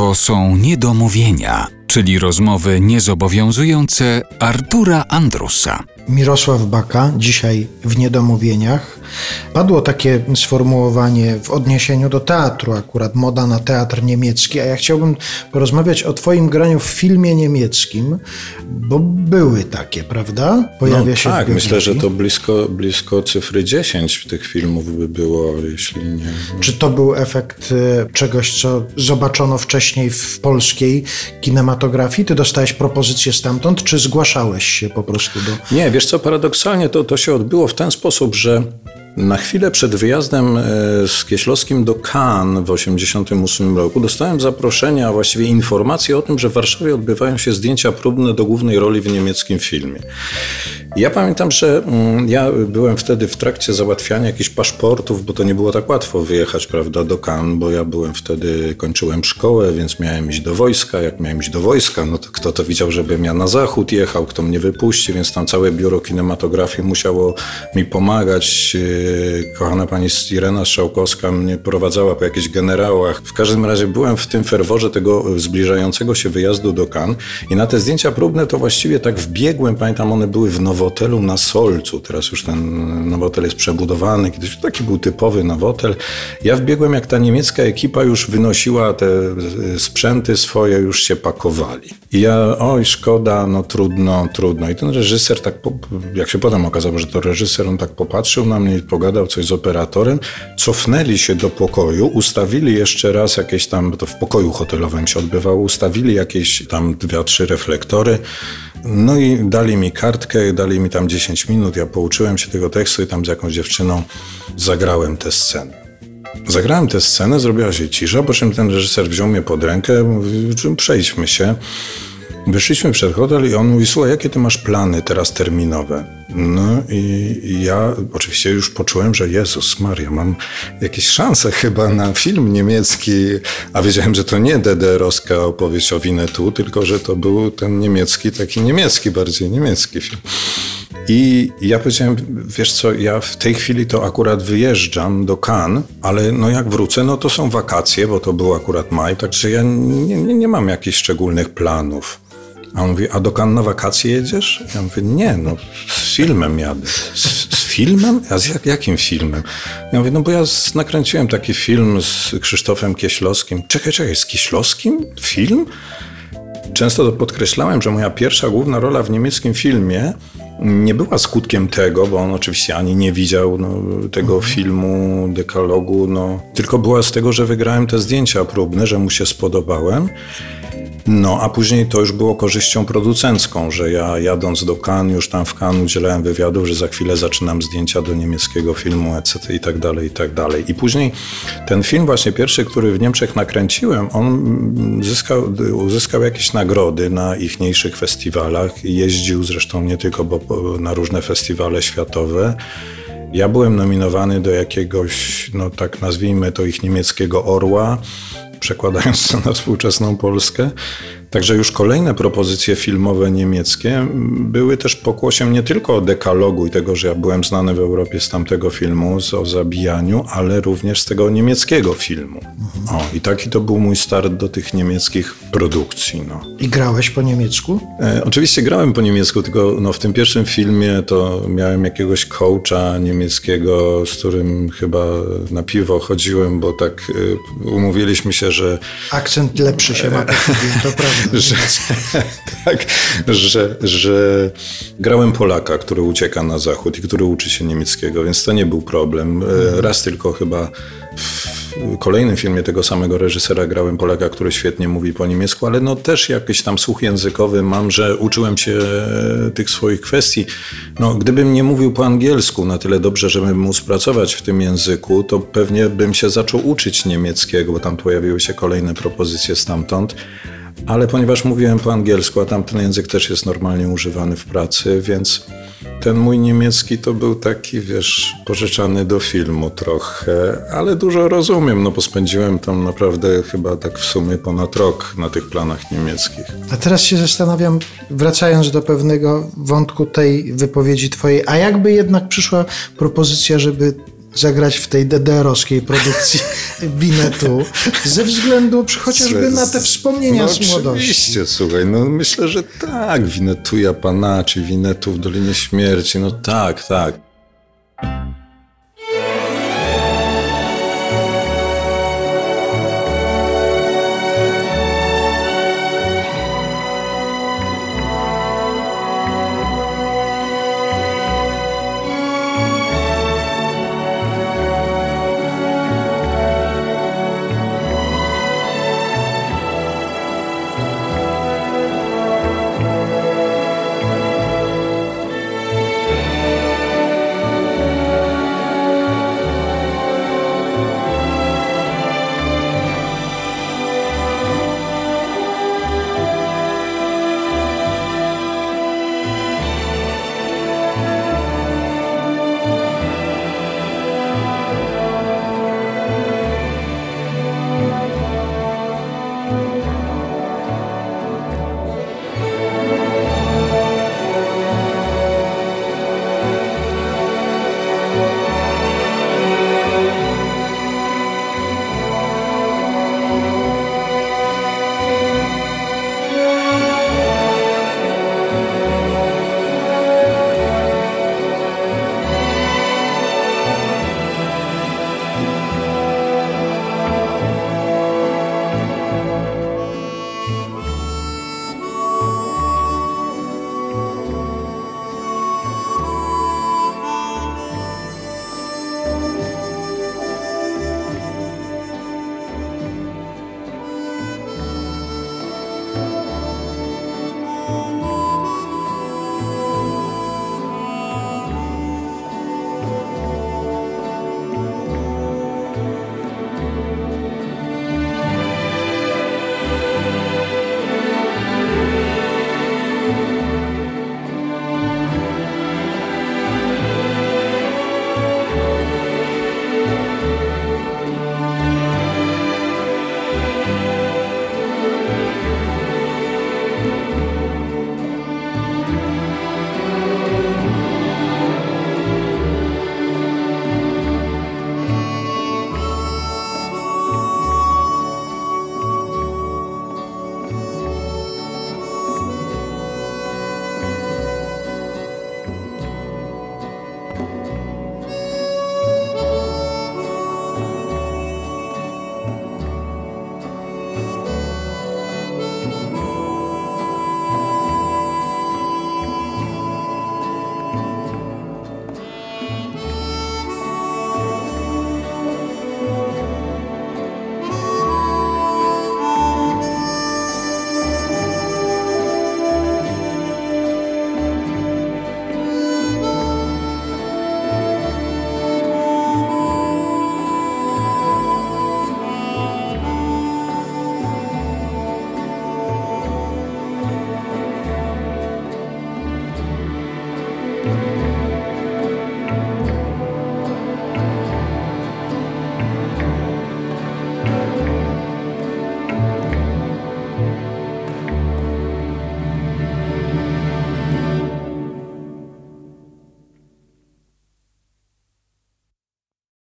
To są niedomówienia, czyli rozmowy niezobowiązujące Artura Andrusa. Mirosław Baka, dzisiaj w Niedomówieniach. Padło takie sformułowanie w odniesieniu do teatru, akurat moda na teatr niemiecki, a ja chciałbym porozmawiać o Twoim graniu w filmie niemieckim, bo były takie, prawda? Pojawia no, się tak, myślę, że to blisko, blisko cyfry 10 tych filmów by było, jeśli nie. Czy to był efekt e, czegoś, co zobaczono wcześniej w polskiej kinematografii? Ty dostałeś propozycję stamtąd, czy zgłaszałeś się po prostu do. Nie, wiesz co, paradoksalnie to, to się odbyło w ten sposób, że na chwilę przed wyjazdem e, z Kieślowskim do Cannes w 1988 roku dostałem zaproszenie, a właściwie informację o tym, że w Warszawie odbywają się zdjęcia próbne do głównej roli w niemieckim filmie. Ja pamiętam, że mm, ja byłem wtedy w trakcie załatwiania jakichś paszportów, bo to nie było tak łatwo wyjechać prawda, do Cannes, bo ja byłem wtedy, kończyłem szkołę, więc miałem iść do wojska. Jak miałem iść do wojska, no to kto to widział, żebym ja na zachód jechał, kto mnie wypuści, więc tam całe biuro kinematografii musiało mi pomagać kochana pani Irena Strzałkowska mnie prowadzała po jakichś generałach. W każdym razie byłem w tym ferworze tego zbliżającego się wyjazdu do Cannes i na te zdjęcia próbne to właściwie tak wbiegłem, pamiętam one były w nowotelu na Solcu, teraz już ten nowotel jest przebudowany, kiedyś taki był typowy nowotel. Ja wbiegłem jak ta niemiecka ekipa już wynosiła te sprzęty swoje, już się pakowali. I ja, oj szkoda, no trudno, trudno. I ten reżyser tak, jak się potem okazało, że to reżyser, on tak popatrzył na mnie pogadał coś z operatorem, cofnęli się do pokoju, ustawili jeszcze raz jakieś tam, to w pokoju hotelowym się odbywało, ustawili jakieś tam dwie, trzy reflektory, no i dali mi kartkę, dali mi tam 10 minut, ja pouczyłem się tego tekstu i tam z jakąś dziewczyną zagrałem tę scenę. Zagrałem tę scenę, zrobiła się cisza, po czym ten reżyser wziął mnie pod rękę, mówi, przejdźmy się. Wyszliśmy przed hotel i on mówi, słuchaj, jakie ty masz plany teraz terminowe? No i ja oczywiście już poczułem, że Jezus Maria, mam jakieś szanse chyba na film niemiecki, a wiedziałem, że to nie DDR-owska opowieść o Winnetu, tylko że to był ten niemiecki, taki niemiecki, bardziej niemiecki film. I ja powiedziałem, wiesz co, ja w tej chwili to akurat wyjeżdżam do Cannes, ale no jak wrócę, no to są wakacje, bo to był akurat maj, także ja nie, nie, nie mam jakichś szczególnych planów. A on mówi, a do Cannes na wakacje jedziesz? Ja mówię, nie, no z filmem jadę. Z, z filmem? A z jak, jakim filmem? Ja mówię, no bo ja z, nakręciłem taki film z Krzysztofem Kieślowskim. Czekaj, czekaj, z Kieślowskim? Film? Często to podkreślałem, że moja pierwsza główna rola w niemieckim filmie nie była skutkiem tego, bo on oczywiście ani nie widział no, tego mhm. filmu, dekalogu, no, tylko była z tego, że wygrałem te zdjęcia próbne, że mu się spodobałem. No, a później to już było korzyścią producencką, że ja jadąc do Cannes, już tam w Cannes udzielałem wywiadów, że za chwilę zaczynam zdjęcia do niemieckiego filmu, etc. i tak dalej, i tak dalej. I później ten film właśnie pierwszy, który w Niemczech nakręciłem, on zyskał, uzyskał jakieś nagrody na ichniejszych festiwalach. Jeździł zresztą nie tylko bo na różne festiwale światowe. Ja byłem nominowany do jakiegoś, no tak nazwijmy to ich niemieckiego orła przekładając to na współczesną Polskę. Także już kolejne propozycje filmowe niemieckie były też pokłosiem nie tylko o dekalogu i tego, że ja byłem znany w Europie z tamtego filmu, o zabijaniu, ale również z tego niemieckiego filmu. O, I taki to był mój start do tych niemieckich produkcji. No. I grałeś po niemiecku? E, oczywiście grałem po niemiecku, tylko no, w tym pierwszym filmie to miałem jakiegoś coacha niemieckiego, z którym chyba na piwo chodziłem, bo tak y, umówiliśmy się, że... Akcent lepszy się ma, to prawda. że, tak, że, że grałem Polaka, który ucieka na zachód i który uczy się niemieckiego, więc to nie był problem. E, raz tylko chyba w kolejnym filmie tego samego reżysera grałem Polaka, który świetnie mówi po niemiecku, ale no też jakiś tam słuch językowy mam, że uczyłem się tych swoich kwestii. No, gdybym nie mówił po angielsku na tyle dobrze, żebym móc pracować w tym języku, to pewnie bym się zaczął uczyć niemieckiego, bo tam pojawiły się kolejne propozycje stamtąd. Ale ponieważ mówiłem po angielsku, a tamten język też jest normalnie używany w pracy, więc ten mój niemiecki to był taki, wiesz, pożyczany do filmu trochę, ale dużo rozumiem, no bo spędziłem tam naprawdę chyba tak w sumie ponad rok na tych planach niemieckich. A teraz się zastanawiam, wracając do pewnego wątku tej wypowiedzi twojej, a jakby jednak przyszła propozycja, żeby zagrać w tej DDR-owskiej produkcji Binetu, ze względu chociażby na te wspomnienia no, z młodości. Oczywiście, słuchaj, no myślę, że tak, Winetu Japana, czy Winetu w Dolinie Śmierci, no tak, tak.